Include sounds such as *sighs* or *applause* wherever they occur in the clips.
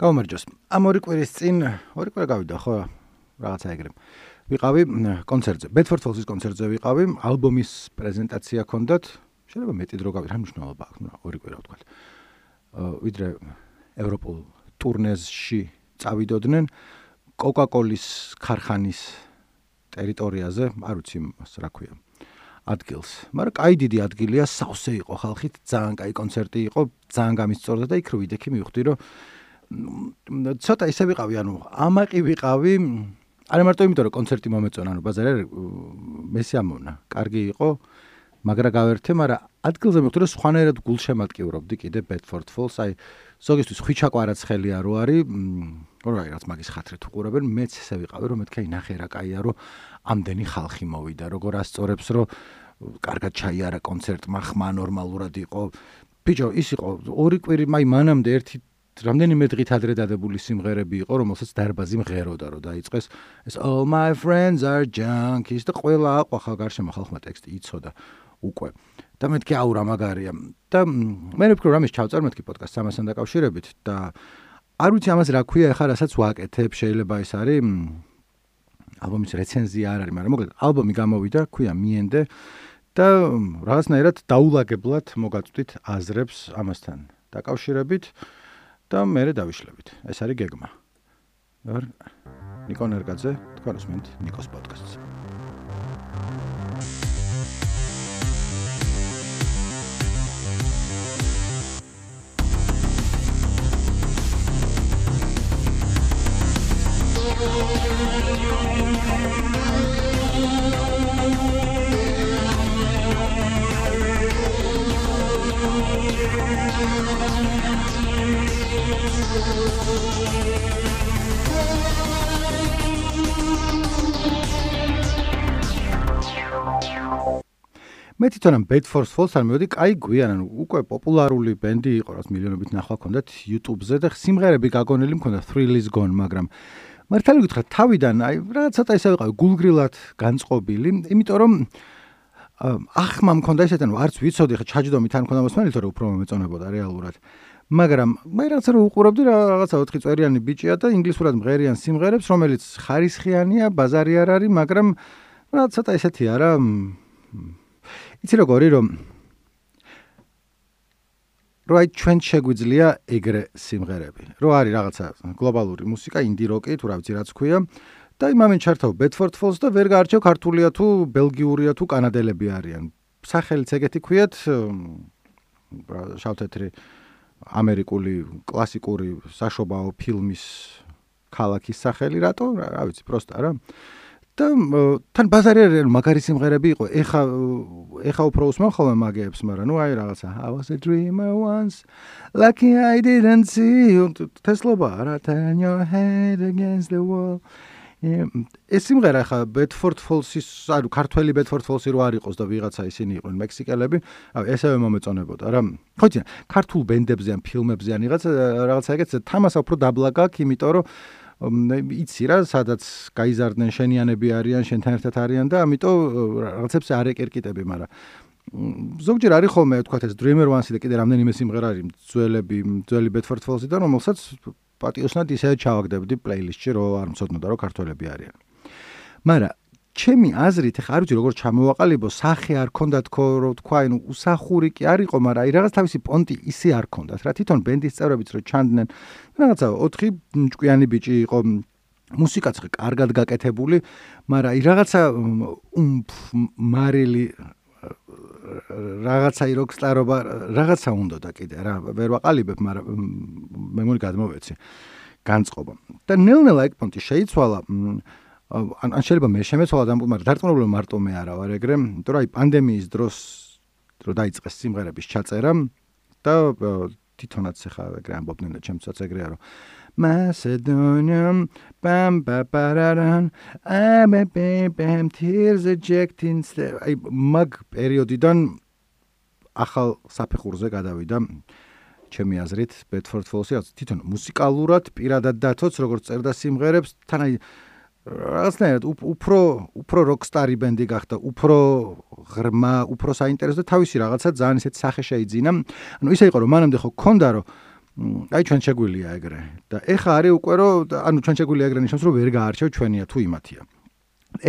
გამარჯოს. ამ ორი კვირის წინ, ორი კვირა გავიდა ხო, რაღაცა ეგრე. ვიყავი კონცერტზე, Bedford Falls-ის კონცერტზე ვიყავი, ალბომის პრეზენტაცია ჰქონდათ. შეიძლება მეტი დრო გავი, რა მნიშვნელობა აქვს, ნუ ორი კვირა ვთქვა. აა ვიდრე ევროპულ ტურნეში წავიდოდნენ Coca-Cola-ის ქარხანის ტერიტორიაზე, არ ვიცი რა ქვია. ადგილს. მაგრამ კაი დიდი ადგილია, სავსე იყო ხალხით, ძალიან კაი კონცერტი იყო, ძალიან გამისწორდა და იქ რო ვიდექი მივხვდი, რომ ცოტა ისე ვიყავი, ანუ ამაყი ვიყავი. არა მარტო იმიტომ, რომ კონცერტი მომეწონა, ანუ ბაზარი მესი ამონა. კარგი იყო, მაგრამ გავერთე, მაგრამ ადგილზე რომ სხვანაირად გულშემატკივრობდი კიდე Bedford Falls, აი ზოგისთვის ხვიჩაკვარაც ხელია რო არის, რო აი რაც მაგის ხათრით უყურებენ, მეც ესე ვიყავი, რომ მეთქე ნახე რა კაია, რომ ამდენი ხალხი მოვიდა, როგორ ასწორებს, რომ კარგად ჩაიარა კონცერტმა, ხმა ნორმალურად იყო. ბიჭო, ის იყო ორი კვირი, მაი მანამდე ერთი რამდენიმე დღით ადრე დადებული სიმღერები იყო, რომელსაც დარბაზი მღეროდა, რომ დაიწყეს ეს all my friends are junkies და ყველა აყვახა გარშემო ხალხმა ტექსტი იცოდა უკვე. და მეთქი აუ რა მაგარია. და მე ვფიქრობ რომ ის ჩავწერ მეთქი პოდკასტს ამასთან დაკავშირებით და არ ვიცი ამას რა ქვია, ახლა რასაც ვაკეთებ, შეიძლება ეს არის ალბომის რეცენზია არ არის, მაგრამ მოკლედ ალბომი გამოვიდა, ქვია მიენდე და რაღაცნაირად დაულაგებლად მოგაწვდით აზრებს ამასთან დაკავშირებით და მე დავიშლებით. ეს არის გეგმა. არ ნიკო ნერგაძე, თქვენ უსმენთ ნიკოს პოდკასტს. მე თვითონ ამ Bedford Falls არ მივედი, კაი გვიან, ანუ უკვე პოპულარული ბენდი იყო, რაც მილიონობით ნახვა ჰქონდათ YouTube-ზე და სიმღერები გაგონილი მქონდა Thrill is Gone, მაგრამ მართალი გითხრა, თავიდან აი რა ცოტა ისე ვიყავი გულგრილად განწყობილი, იმიტომ რომ ახმა მქონდა ესეთ ანუ არც ვიცოდი ხა ჩაჯდომით არ მქონდა მოსმენილი, თორე უფრო მეწონებოდა რეალურად. მაგრამ მე რაღაცა რომ უყურებდი რაღაცა 4 წერიანი ბიჭია და ინგლისურად მღერიან სიმღერებს, რომელიც ხარისხიანია, ბაზარი არ არის, მაგრამ რა ცოტა ესეთი არა იცი როგორი რომ როი ჩვენ შეგვიძლია ეგრე სიმღერები. რო არის რაღაცა გლობალური მუსიკა, ინდი როკი, თუ რა ვიცი რაც ქვია და იმამენ ჩართავ Bedford Falls და ვერ გაარჩევ ქართულია თუ ბელგიურია თუ კანადელები არიან. სახელიც ეგეთი ქვიათ შავთეთრი ამერიკული კლასიკური საშობაო ფილმის ქალაქის სახელი რატო? რა ვიცი, პროსტა რა. და თან ბაზარი არის მაგარი სიმღერები იყო ეხა ეხა უფრო უსმენ ხოლმე მაგეებს მაგრამ ნუ აი რაღაცა I was a dreamer once lucky I didn't see you თესლობა რა turn your head against the wall ეს სიმღერა ხა Bedford Falls-ის ანუ ქართველი Bedford Falls-ი რო არ იყოს და ვიღაცა ისინი იყვნენ მექსიკელები აი ესევე მომეწონებოდა რა. ხო იცი ქართულ ბენდებზე ან ფილმებზე ან რაღაცა რაღაცა ეგეც თამასა უფრო დაბლა გაქვს იმიტომ რომ იცი რა, სადაც გაიზარდნენ შენიანები არიან, შენთან ერთად არიან და ამიტომ რაღაცებს არ ეკერკიტები, მაგრამ ზოგჯერ არის ხოლმე თქვა ეს Dreamer One-ი და კიდე რამდენიმე სიმღერა არის ძველები, ძველი Bedford Falls-იდან, რომელსაც პატიოსნად ისე ჩავაგდებდი პლეილისტში, რომ არ მწოდნოდა რომ ქართველები არიან. მაგრამ ჩემი აზრით, ხა არ ვიცი როგორ ჩამოვაყალიბო, სახე არ ქონდა თქო, რომ თქვა, ანუ უსახური კი არ იყო, მაგრამ აი რაღაც თავისი პონტი ისე არ ქონდათ, რა თვითონ ბენდის წევრებიც რო ჩანდნენ, რაღაცა 4 ჭკვიანი ბიჭი იყო მუსიკაც ხა კარგად გაკეთებული, მაგრამ აი რაღაცა უმფ მარილი რაღაცა იროქსტარობა რაღაცა უნდა და კიდე რა ვერ ვაყალიბებ, მაგრამ მე მგონი გადმოვეცი განწყობა. და ნელ-ნელა ეგ პონტი შეიცვალა ან შეიძლება მე შემეცვალა და მაგრამ დარწმუნებული მარტო მე არა ვარ ეგრე, იმიტომ რომ აი პანდემიის დროს რო დაიწყეს სიმღერების ჩაწერა და თვითონაც ახლა ეგრე ამბობდნენ და ჩემცაც ეგრეა რომ Macedonia bam bapararan am bam tears ejecting აი მაგ პერიოდიდან ახალ საფეხურზე გადავიდა ჩემი აზრით Bedford Falls-ი. თვითონ მუსიკალურად პირადად დათოც როგორც წერდა სიმღერებს. თან აი რაღაცნაირად უფრო უფრო როკსტარი ბენდი გახდა, უფრო ღრმა, უფრო საინტერესო და თავისი რაღაცა ძალიან ისეთ სახე შეიძინა. ანუ ისე იყო რომ მანამდე ხო ქონდა რომ აი ჩვენ შეგვილია ეგრე. და ეხა არის უკვე რომ ანუ ჩვენ შეგვილია ეგრე ნიშნავს რომ ვერ გაარჩევ ჩვენია თუ იმათია.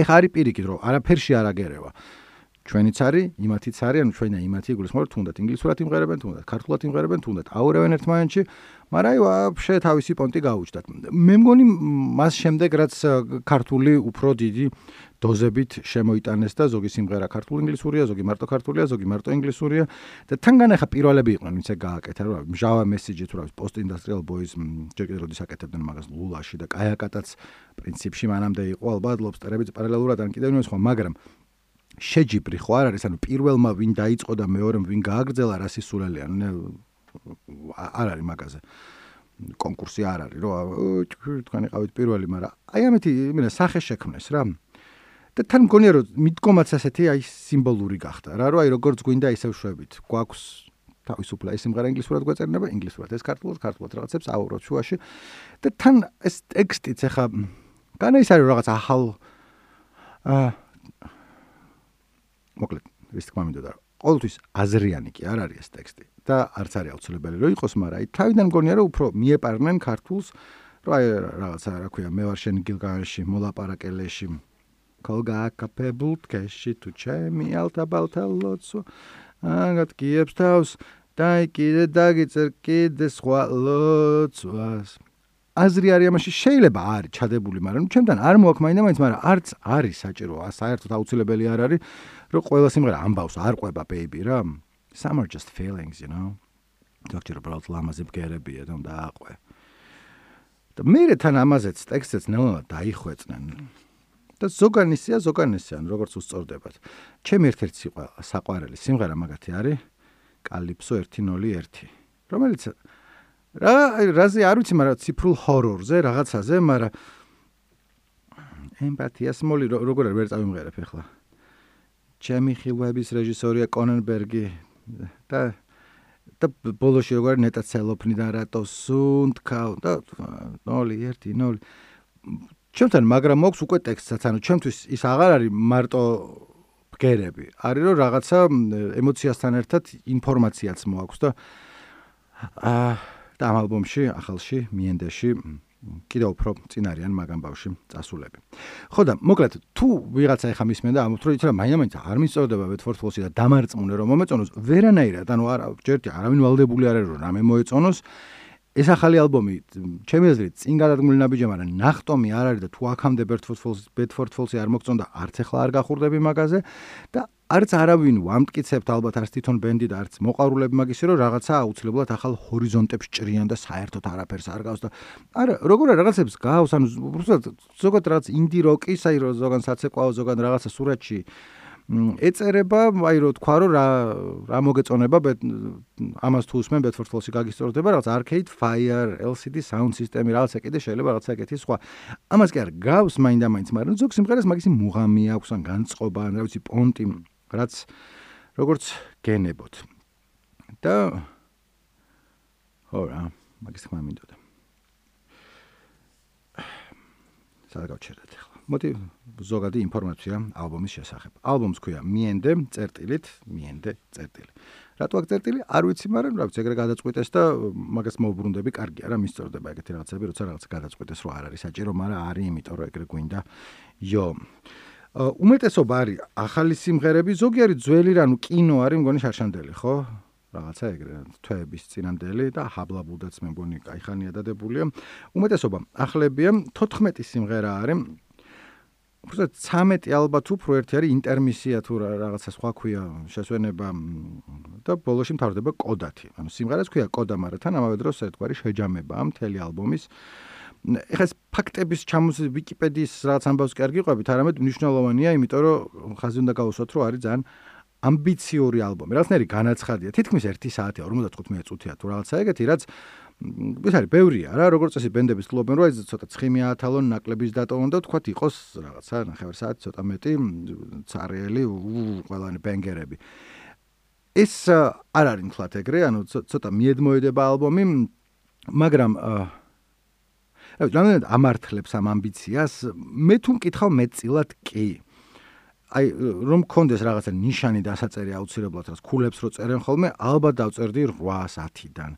ეხა არის პირიქით რომ არაფერში არ აგერევა. ჩვენიც არის, იმათიც არის, ანუ ჩვენა იმათი იგულისხმება, თუნდაც ინგლისურად იმღერებენ, თუნდაც ქართულად იმღერებენ, თუნდაც აურევენ ერთმანეთში, მაგრამ აი ვაფშე თავისი პონტი გაუჩნდათ. მე მგონი მას შემდეგ რაც ქართული უფრო დიდი დოზებით შემოიტანეს და ზოგი სიმღერა ქართულ ინგლისურია, ზოგი მარტო ქართულია, ზოგი მარტო ინგლისურია. და თანგან ახლა პირველები იყვნენ, ვინც გააკეთა, რა მჟავა მესიჯი თუ რა პოსტ ინდუსტრიალ ბოიზ ჯერ როდის აკეთებდნენ მაგას ლულაში და კაიაკატაც პრინციპში მანამდე იყო ალბათ ლობსტერებიც პარალელურად ან კიდევ ნუ სხვა, მაგრამ შეჯიბრი ხო არ არის ანუ პირველმა ვინ დაიწყო და მეორემ ვინ გააგრძელა რა სისულელია ნუ არ არის მაგაზე. კონკურსი არ არის რომ თქვენ იყავით პირველი მაგრამ აი ამეთი იმენა სახე შექმნეს რა და თან მგონია რომ მიდგომაც ასეთი აი სიმბოლური გახდა რა რომ აი როგორც გვინდა ისევ შვებით გვაქვს თავისუფლა ეს სიმღერა ინგლისურად გვეწერნება ინგლისურად ეს ქართულად ქართულად რაღაცებს აუბროთ შუაში. და თან ეს ტექსტიც ახლა განა ის არის რაღაც ახალ აა მოკლედ ვის თქმა მინდოდა ყოველთვის აზრიანი კი არ არის ეს ტექსტი და არც არის აუცილებელი რომ იყოს მაგრამ აი თავიდან მგონია რომ უფრო მიეპარნენ ქართულს რომ აი რაღაცა რა ქვია მე ვარ შენ გილგანში მოლაპარაკელეში კოლგა კაპებულტ კეში თუ ჩემი ალტაბალთა ლოცვა აგათ კიებს თავს დაი კიდე დაგიწერ კიდე სხვა ლოცვას. აზრი არის ამაში შეიძლება არის ჩადებული მაგრამ ჩემთან არ მოაქვს მაინდა მაინც მაგრამ არც არის საჭირო საერთოდ აუცილებელი არ არის რომ ყველა სიმღერა ამბავს არ ყვება baby რა. Some are just feelings you know. ბრალთ ლამაზე ბგერებია და უნდა აყვე. და მე თან ამაზეც ტექსტებს ნელა დაიხვეწნენ და ზოგანისია ზოგანისიან როგორც უსწორდებათ. ჩემი ერთ-ერთი საყვარელი სიმღერა მაგათი არის კალიფსო 101 რომელიც რა რაზე არ ვიცი მაგრამ ციფრულ ჰორორზე რაღაცაზე მაგრამ ემპათიას მოლი როგორ არ ვერ წავიმღერებ ახლა. ჩემი ხილვების რეჟისორია კონენბერგი და და ბოლოში როგორ ნეტა ცელოფნი და რატო სუნდკა და 0-1-0 ჩემთან მაგრამ მოქვს უკვე ტექსტსაც ანუ ჩემთვის ის აღარ არის მარტო ბგერები არის რომ რაღაცა ემოციასთან ერთად ინფორმაციაც მოაქვს და აა და ამ ალბომში ახალში მიენდეში კიდევ უფრო წინარიან მაგამ ბავში წასულები. ხო და მოკლედ თუ ვიღაცა ეხა მისმენ და ამბობთ რომ იცი რა მაინდა-მაინც არ მიწოვდება ვეთფორთფოლსი და დამარწმუნე რომ მომეწონოს ვერანაირად ანუ არა ჯერტი არავინ ვალდებული არ არის რომ რამე მოეწონოს ეს ახალი ალბომი ჩემი აზრით წინ გადადგმული ნაბიჯი მაგრამ ნახტომი არ არის და თუ აქამდე ბერთფორთფოლსი ბერთფორთფოლსი არ მოგწონდა არც ახლა არ გახურდები მაგაზე და არც არავინ ვამტკიცებთ ალბათ არც თვითონ ბენდი და არც მოყარულები მაგისი რომ რაღაცა აუცილებლად ახალ ჰორიზონტებს ჭრიან და საერთოდ არაფერს არ გავს და არა როგორ რაღაცებს გავს ანუ უბრალოდ ზოგადად რაღაც ინდი როკის აი რომ ზოგან საცეკვაო ზოგან რაღაცა სურათში ეწერება აი რომ თქვა რომ რა რა მოგეწონება ამას თუ უსმენ ბეთფორდფოლში გაგისწორდება რაღაც arcade fire lcd sound system რაღაცა კიდე შეიძლება რაღაცა ეგეთი სხვა ამას კი არ გავს მაინდა-მაინც მაგრამ ზოგ სიმღერას მაგისი მუღამი აქვს ან განწყობა ან რა ვიცი პონტი რაც როგორც გენებოთ. და ჰორა, მაგის თქმა მინდოდა. *sighs* სად გავჩერდეთ ახლა? მოდი ზოგადი ინფორმაცია ალბომის შესახებ. ალბომს ქვია მიენდე წერტილით, მიენდე წერტილი. რატო აქ წერტილი? არ ვიცი, მაგრამ რა ვიცი, ეგრე გადაწყვიტეს და მაგას მოუბრუნდები, კარგია რა, მისწორდება ეგეთი რაღაცები, როცა რაღაც გადაწყვიტეს რომ არ არის საჭირო, მაგრამ არის, იმიტომ რომ ეგრე გვინდა იო. უმეტესობა არის ახალი სიმღერები, ზოგი არის ძველი, რანუ კინო არის, მგონი შარშანდელი, ხო? რაღაცა ეგრე თვეების წინანდელი და ჰაბლაბუდაც მე მგონი кайხანია დადებულია. უმეტესობა ახლებია, 14 სიმღერა არის უბრალოდ 13 ალბათ უფრო ერთი არის ინტერმისია თუ რაღაცა სხვა ქვია შესვენება და ბოლოში მთავრდება კოდათი. ანუ სიმღერას ქვია კოდა, მაგრამ თან ამავე დროს ერთგვარი შეჯამება ამ თელი ალბომის. ეხლა ეს ფაქტების ჩამოსი ვიკიპედიის რაღაც ამბავს კი არ გიყვებით, არამედ მნიშვნელოვანია, იმიტომ რომ ხაზი უნდა გავუსვათ, რომ არის ძალიან ამბიციური ალბომი. რაღაცნაირი განაცხადია. თითქმის 1 საათია, 55 წუთია თუ რაღაცა ეგეთი, რაც ეს არის ბევრია რა, როგორც წესი ბენდების კლუბენ რო ეს ცოტა ცხიმი აათალონ ნაკლების დატოვონ და თქვათ იყოს რაღაცა ნახევარ საათი ცოტა მეტი цаრიელი ყველანი ბენგერები. ეს არ არის თლათ ეგრე, ანუ ცოტა მიედმოედება ალბომი, მაგრამ აა რამე ამართლებს ამ ამბიციას მე თუ მკითხავ მეტწილად კი აი რომ კონდეს რაღაცა ნიშანი დასაწერი აუცილებლად რაც ქულებს რო წერენ ხოლმე ალბათ დავწერდი 8-10-დან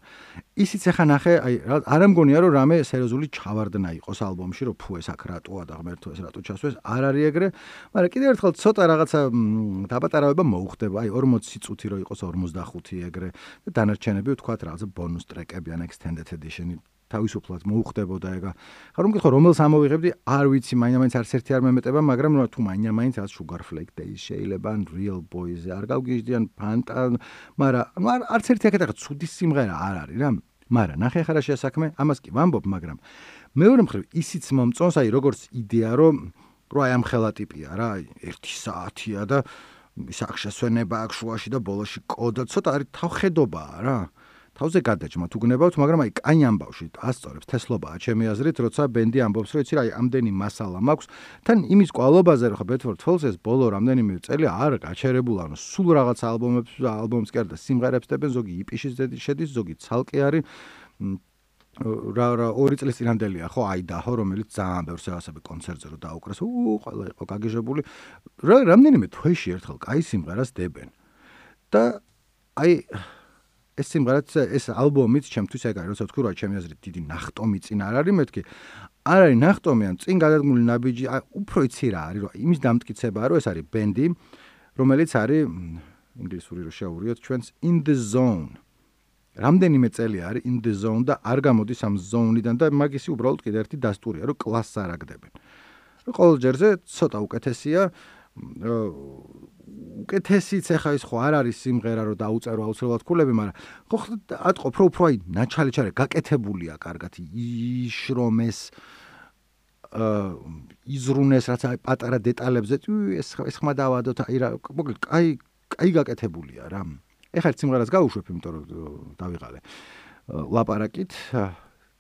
ისიც ახლა ნახე აი არ ამგონია რომ რამე სერიოზული ჩავარდნა იყოს ალბომში რომ ფუ ეს აქ რატოა და ღმერთო ეს რატო ჩასვეს არ არის ეგრე. მაგრამ კიდევ ერთხელ ცოტა რაღაცა დაბატარავება მოუხდება. აი 40 წუთი რო იყოს 45 ეგრე. და დანარჩენები ვთქვათ რაღაცა ბონუს ტრეკები ან extended edition-ი თავისუფლად მოუხდებოდა ეგა. ხა რომ გითხო რომელს ამოვიღებდი, არ ვიცი, მაინც არც ერთი არ მემეტება, მაგრამ რა თუ მაინც რაც Sugar Flake Days შეიძლება ან Real Boys არ გავგიჟდიან ფანტა, მაგრამ ნუ არც ერთი აქეთ ახლა ცუდი სიმღერა არ არის რა. მაგრამ ნახე ხარა შეასაქმე, ამას კი ვამბობ, მაგრამ მეორე მხრივ ისიც მომწონს, აი როგორც იდეა, რომ რო აი ამ ხელა ტიპია რა, აი 1 საათია და საქშესვენება აქვს შუაში და ბოლოში კოდა, ცოტა არის თავხედობაა რა. თავზე გადაჭმა თუ გნებავთ, მაგრამ აი კაი ამბავში ასწორებს. თესლობაა ჩემი აზრით, როცა ბენდი ამბობს, რომ იცი რა, აი ამდენი მასალა მაქვს, თან იმის კვალობაზე, რომ ხა Bedford Falls-ეს ბოლო რამდენიმე წელი არ გაჩერებულა, ანუ სულ რაღაც ალბომებს ალბომს კი არ და სიმღერებს დებენ, ზოგი EP-ში შედის, ზოგი ცალკე არის. რა რა ორი წლის წინანდელია ხო აი და ხო რომელიც ძალიან ბევრს ასაბე კონცერტზე რო დაუკრას უ ყველა იყო გაგიჟებული. რა რამდენიმე თვეში ერთხელ კაი სიმღერას დებენ. და აი ეს სიმღერაც ეს ალბომიც ჩემთვის ეგ არის როცა თქვი რა ჩემი აზრით დიდი ნახტომი წინ არ არის მეთქი არ არის ნახტომი ან წინ გადადგმული ნაბიჯი უფრო იცი რა არის რომ იმის დამტკიცებაა რომ ეს არის ბენდი რომელიც არის ინგლისური რო შეაურიოთ ჩვენს in the zone. რამდენიმე წელი არის in the zone და არ გამოდის ამ zone-დან და მაგისი უბრალოდ კიდე ერთი დასტურია რომ კლასს არაგდებენ რომ ყოველ ჯერზე ცოტა უკეთესია უკეთესიც ახლა ის ხო არ არის სიმღერა რომ დაუწერო აუცილებლად ქულები, მაგრამ ხო ატყობ რო უფრო აი ნაჩალი ჩარე გაკეთებულია კარგად. იშრომეს აა იზრუნეს რაც აი პატარა დეტალებზე ეს ეს ხმა დავადოთ აი რა მოკლედ აი აი გაკეთებულია რა. ეხლა სიმღერას გავუშვებ, იმიტომ რომ დავიღალე. ლაპარაკით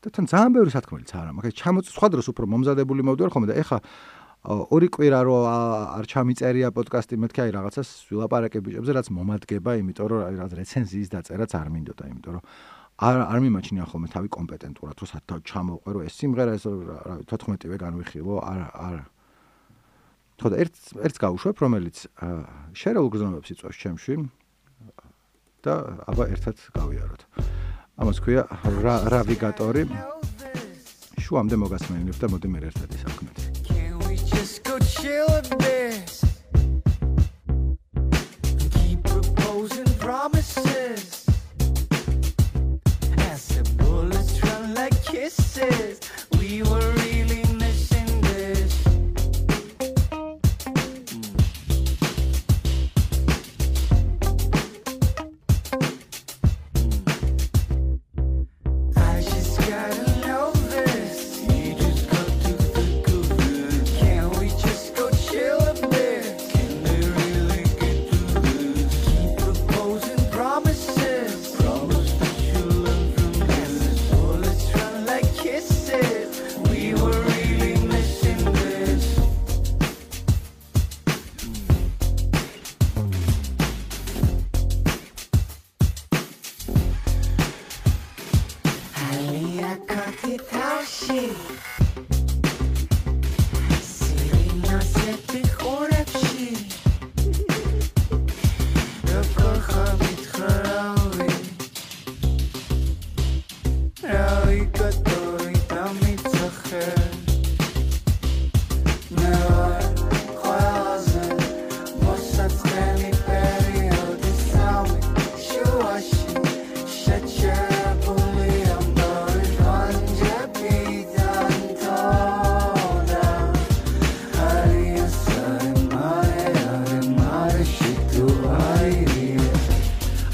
და თან ძალიან ბევრი სათქმელიც არა, მაგრამ ჩამოწ სხვა დროს უფრო მომზადებული მოვდივარ ხოლმე და ეხლა ორი კვირა რო არ ჩამიწერია პოდკასტი მეთქი აი რაღაცას ვილაპარაკებ ბიჭებზე რაც მომადგება იმიტომ რომ აი რაღაც რეცენზიის დაწერაც არ მინდოდა იმიტომ რომ არ არ მიმაჩნია ხოლმე თავი კომპეტენტურად რომ სათავ ჩამოვყე რომ ეს სიმღერა ეს რა 14-ვე განვიხილო არ არ. თორე ერთ ერთს გავუშვებ რომელიც შერეულ გზნობებს იწვევს ჩემში და აბა ერთად გავიაროთ. ამას ქვია რავიგატორი. შუამდე მოგასმენებ და მოდი მე ერთად ისაქმეთ killing this.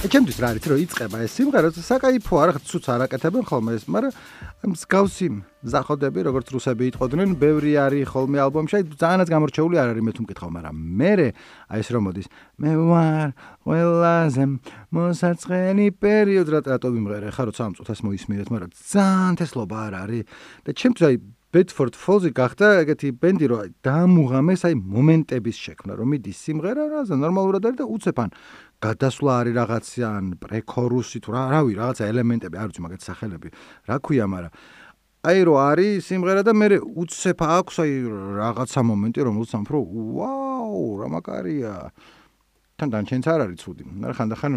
რა არის რომ იწება ეს სიმღერა საკაიფო არ ხარ ცუც არაკეთებენ ხოლმე ეს მაგრამ მსგავსი ზახოდები როგორც რუსები იტყოდნენ ბევრი არის ხოლმე ალბომში აი ძალიანაც გამორჩეული არ არის მე თუ მკითხავ მაგრამ მე აი ეს რომ მოდის. მე ვარ ყველაზე მოსაწყენი პერიოდი რატო ვიმღერე? ხა როცა ამ წუთას მოისმინეთ მაგრამ ძალიან თესლობა არ არის. და ჩემთვის აი Bedford Falls-ი გახდა ეგეთი ბენდი, რომ დაამუღამეს აი მომენტების შექმნა, რომ მიდის სიმღერა, რა ზა ნორმალურად არის და უცებ ან გადასვლა არის რაღაცა ან პრეკორუსი თუ რა, რავი, რაღაცა ელემენტები, არ ვიცი მაგათ სახელები, რა ქვია, მაგრამ აი რო არის სიმღერა და მე უცებ აქვს აი რაღაცა მომენტი რომელსაც ამ რო ვაუ რა მაგარია თან დანჩენც არ არის ცუდი მაგრამ ხანდახან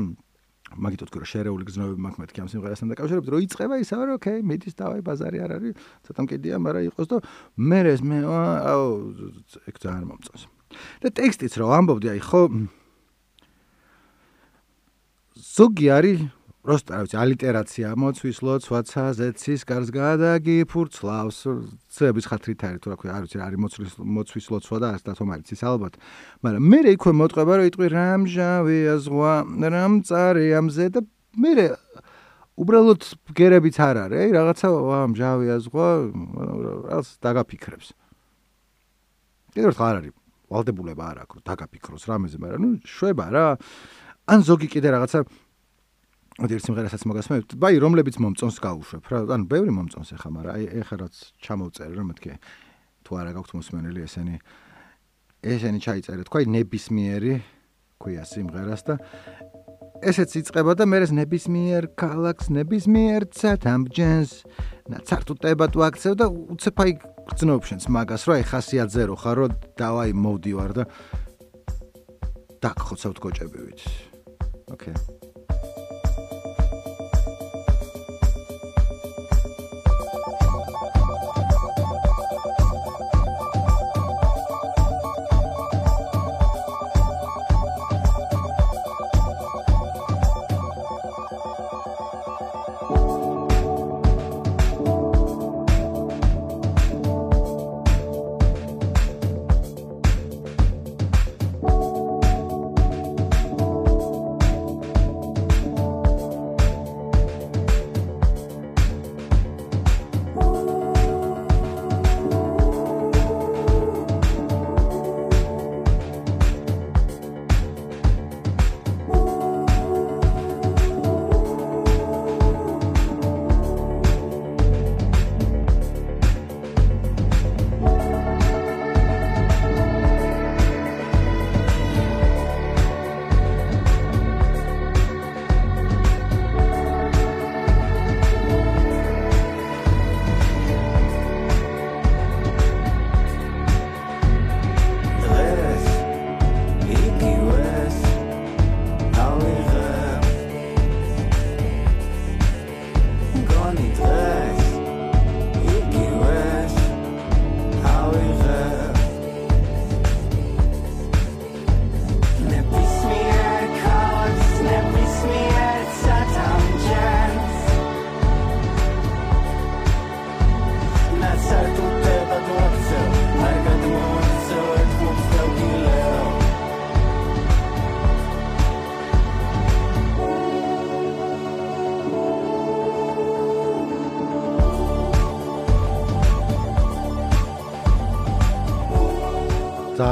მაგითო თქვი რომ შერეული გზნობები მაქვს მეთქი ამ სიმღერასთან დაკავშირებით რომ იწება ისა რომ ოკეი მიდის დავაი ბაზარი არ არის ცოტა მკიდია მაგრამ იყოს და მე ეს მე აუ ეგ ძალიან მომწონს და ტექსტიც რომ ამბობდი აი ხო ზოგი არის просто, რა ვიცი, ალიტერაცია მოცვის ლოცვაცა ზეცის გარს გადაგიფურცლავს. ცების ხათრით არის, თუ რა ქვია, არ ვიცი, არის მოცვის მოცვის ლოცვა და ასე და თომარიც ის ალბათ. მაგრამ მე რექვე მოტყება რომ იტყვი რამჟავია ზღვა, რამწარი ამზე და მე უბრალოდ გერებიც არ არის, აი რაღაცა ამჟავია ზღვა, რაღაც დაგაფიქრებს. კიდევ ერთხელ არ არის ვალდებულება არ აქვს, დაგაფიქროს რამეზე, მაგრამ ნუ შვება რა. ან ზოგი კიდე რაღაცა მოდი ერთ სიმღერასაც მოგასმევთ. ბაი, რომლებიც მომწონს გავუშვებ რა. ანუ ბევრი მომწონს ახლა, მაგრამ აი ეხლა რაც ჩამოვწერე რომ მეთქე თუ არა გაქვთ მოსმენელი ესენი ესენი ჩაიწერე თქვა ნებისმიერი ქვია სიმღერას და ესეც იწება და მე ეს ნებისმიერ კალაქს ნებისმიერ ცათამჯენს ნაცარტუტება თუ აქცევ და უცებ აი გძნობ შენს მაგას რა აი ხასიათზე რო ხარ რო დავაი მოვდივარ და დაგხოცავთ გოჭებივით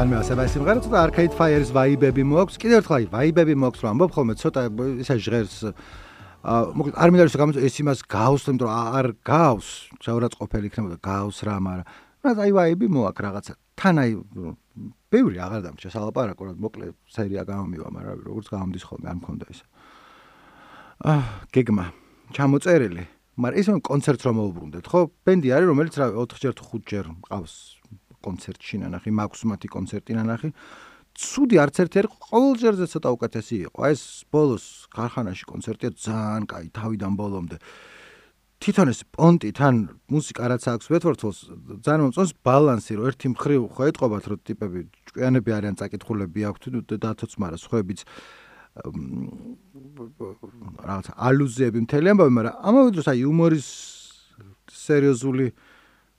ძალიან ეს სიმღერა ცოტა arcade fire-ის ვაიბები მოაქვს. კიდევ ერთხელ აი ვაიბები მოაქვს რომ ამბობ ხოლმე ცოტა ისა ჟღერს აა მოკლედ არ მინდა რომ ეს იმას გავს, იმიტომ რომ არ გავს, ჩაურაც ყოფილი იქნებოდა გავს რა, მაგრამ რა აი ვაიბი მოაქვს რაღაცა. თან აი ბევრი აღარ დამჭა სალაპარაკო რა მოკლედ სერია გამომივა, მაგრამ როგორც გამომდის ხოლმე არ მქონდა ეს. აა გეგმა ჩამოწერილი მაგრამ ისე კონცერტს რომ მოუბრუნდეთ, ხო? ბენდი არის, რომელიც რა 4ჯერ თუ 5ჯერ მყავს კონცერტში ნანახი, მაქვს მათი კონცერტი ნანახი. ცუდი არც ერთი არ ყოველ ჯერზე ცოტა უკეთესი იყო. აი ეს ბოლოს ქარხანაში კონცერტია ძალიან კაი, თავიდან ბოლომდე. თვითონ ეს პონტი თან მუსიკა რაც აქვს ვეთორთოს ძალიან მომწონს ბალანსი, რომ ერთი მხრივ ხო ეთყობათ, რომ ტიპები ჭკვიანები არიან, წაკითხულები აქვთ და თოცმარა სხვაებიც რაღაც ალუზიები მთელი ამბავი, მაგრამ ამავე დროს აი იუმორის სერიოზული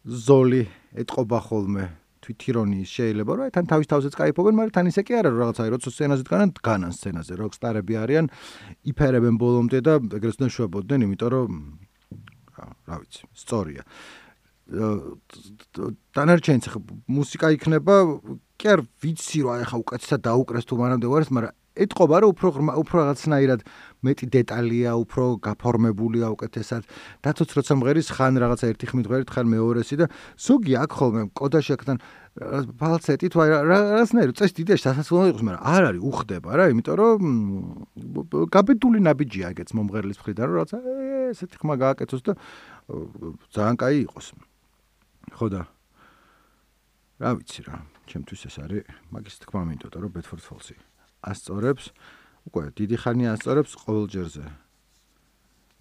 ზოლი ეტყობა ხოლმე თვითირონიის შეიძლება რომ თან თავის თავზეც кайფობენ, მაგრამ თან ისე კი არა რომ რაღაცაა როცა სცენაზე დგანან, დგანან სცენაზე. როკსტარები არიან, იფერებენ ბოლომდე და ეგრეთ უნდა შვებოდნენ, იმიტომ რომ რა ვიცი, სწორია. დანარჩენიც მუსიკა იქნება კი არ ვიცი რა ახლა უკაცესად დაუკრეს თუ მანამდე ვარ, მაგრამ ეთყობა რომ უფრო უფრო რაღაცნაირად მეტი დეტალია, უფრო გაფორმებულია უკეთესად. დათოც როცა მღერის ხან რაღაცა ერთი ხმით მღერით, ხან მეორესი და ზოგი აქ ხოლმე კოდაში აქთან ფალცეტი თუ რაღაცნაირი წეს დიდეში სასაცილო იყოს, მაგრამ არ არის უხდება რა, იმიტომ რომ გაბედული ნაბიჯია ეგეც მომღერლის მხრიდან, რომ რაღაცა ესეთი ხმა გააკეთოს და ძალიან კაი იყოს. ხო და რა ვიცი რა, ჩემთვის ეს არის მაგის თქმა მინდოდა რომ ბედფორდ ფოლსი ასწორებს უკვე დიდი ხანია ასწორებს ყოველ ჯერზე.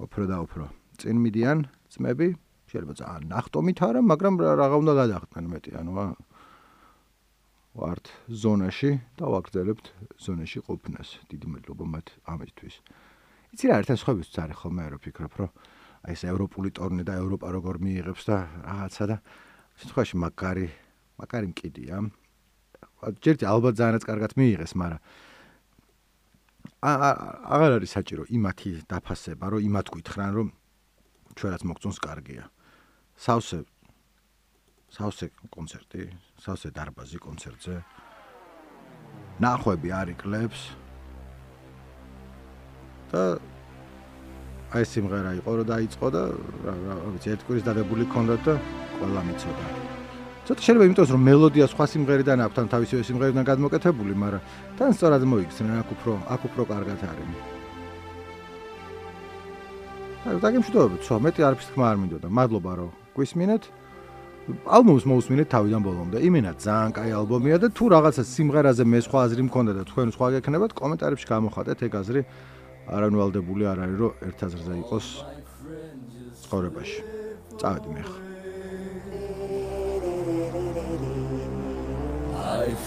უფრო და უფრო წინ მიდიან ძმები, შეიძლება ძალიან ნახტომით არა, მაგრამ რაღა უნდა გადახდნენ მეტი, ანუ ვართ ზონაში და ვაგრძელებთ ზონაში ყოფნას. დიდი მადლობა მათ ამისთვის. იცი რა ერთად სხვაებს წარი ხოლმე რო ფიქრობ, რომ აი ეს ევროპული ტურნე და ევროპა როგორ მიიღებს და რაღაცა და შემთხვევაში მაგარი მაგარი მკიდია. ჯერჯერობით ალბათ ძალიანაც კარგად მიიღეს, მაგრამ აღარ არის საჭირო იმათი დაფასება, რომ იმათ გითხრან, რომ ჩვენაც მოგწონს კარგია. სავსე სავსე კონცერტი, სავსე დარბაზი კონცერტზე. ნახვები არიკლებს. და აი სიმღერა იყო რომ დაიწყო და რა ვიცი ერთ კვირის დადებული ქონდა და ყველა მიცოდა. ცოტა შეიძლება იმიტომ რომ მელოდია სხვა სიმღერიდან აქვს თან თავისივე სიმღერიდან გადმოკეთებული, მაგრამ თან სწორად მოიქცნენ აქ უფრო აქ უფრო კარგად არის. აი დაგემშვიდობებით, ხო, მეტი არაფერს თქმა არ მინდოდა. მადლობა რომ გვისმინეთ. ალბომს მოусმინეთ თავიდან ბოლომდე. იმენა ძალიან კაი ალბომია და თუ რაღაცა სიმღერაზე მე სხვა აზრი მქონდა და თქვენ სხვა გექნებათ, კომენტარებში გამოხატეთ ეგ აზრი. არანვალდებული არ არის რომ ერთ აზრზე იყოს ცხოვრებაში. წავედი მე ხა.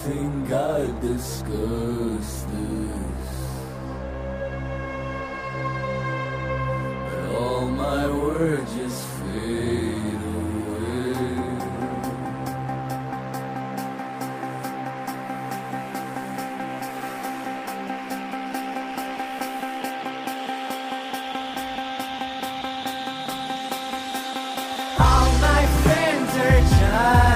think I discuss this. But all my words just fade away. All my friends are just.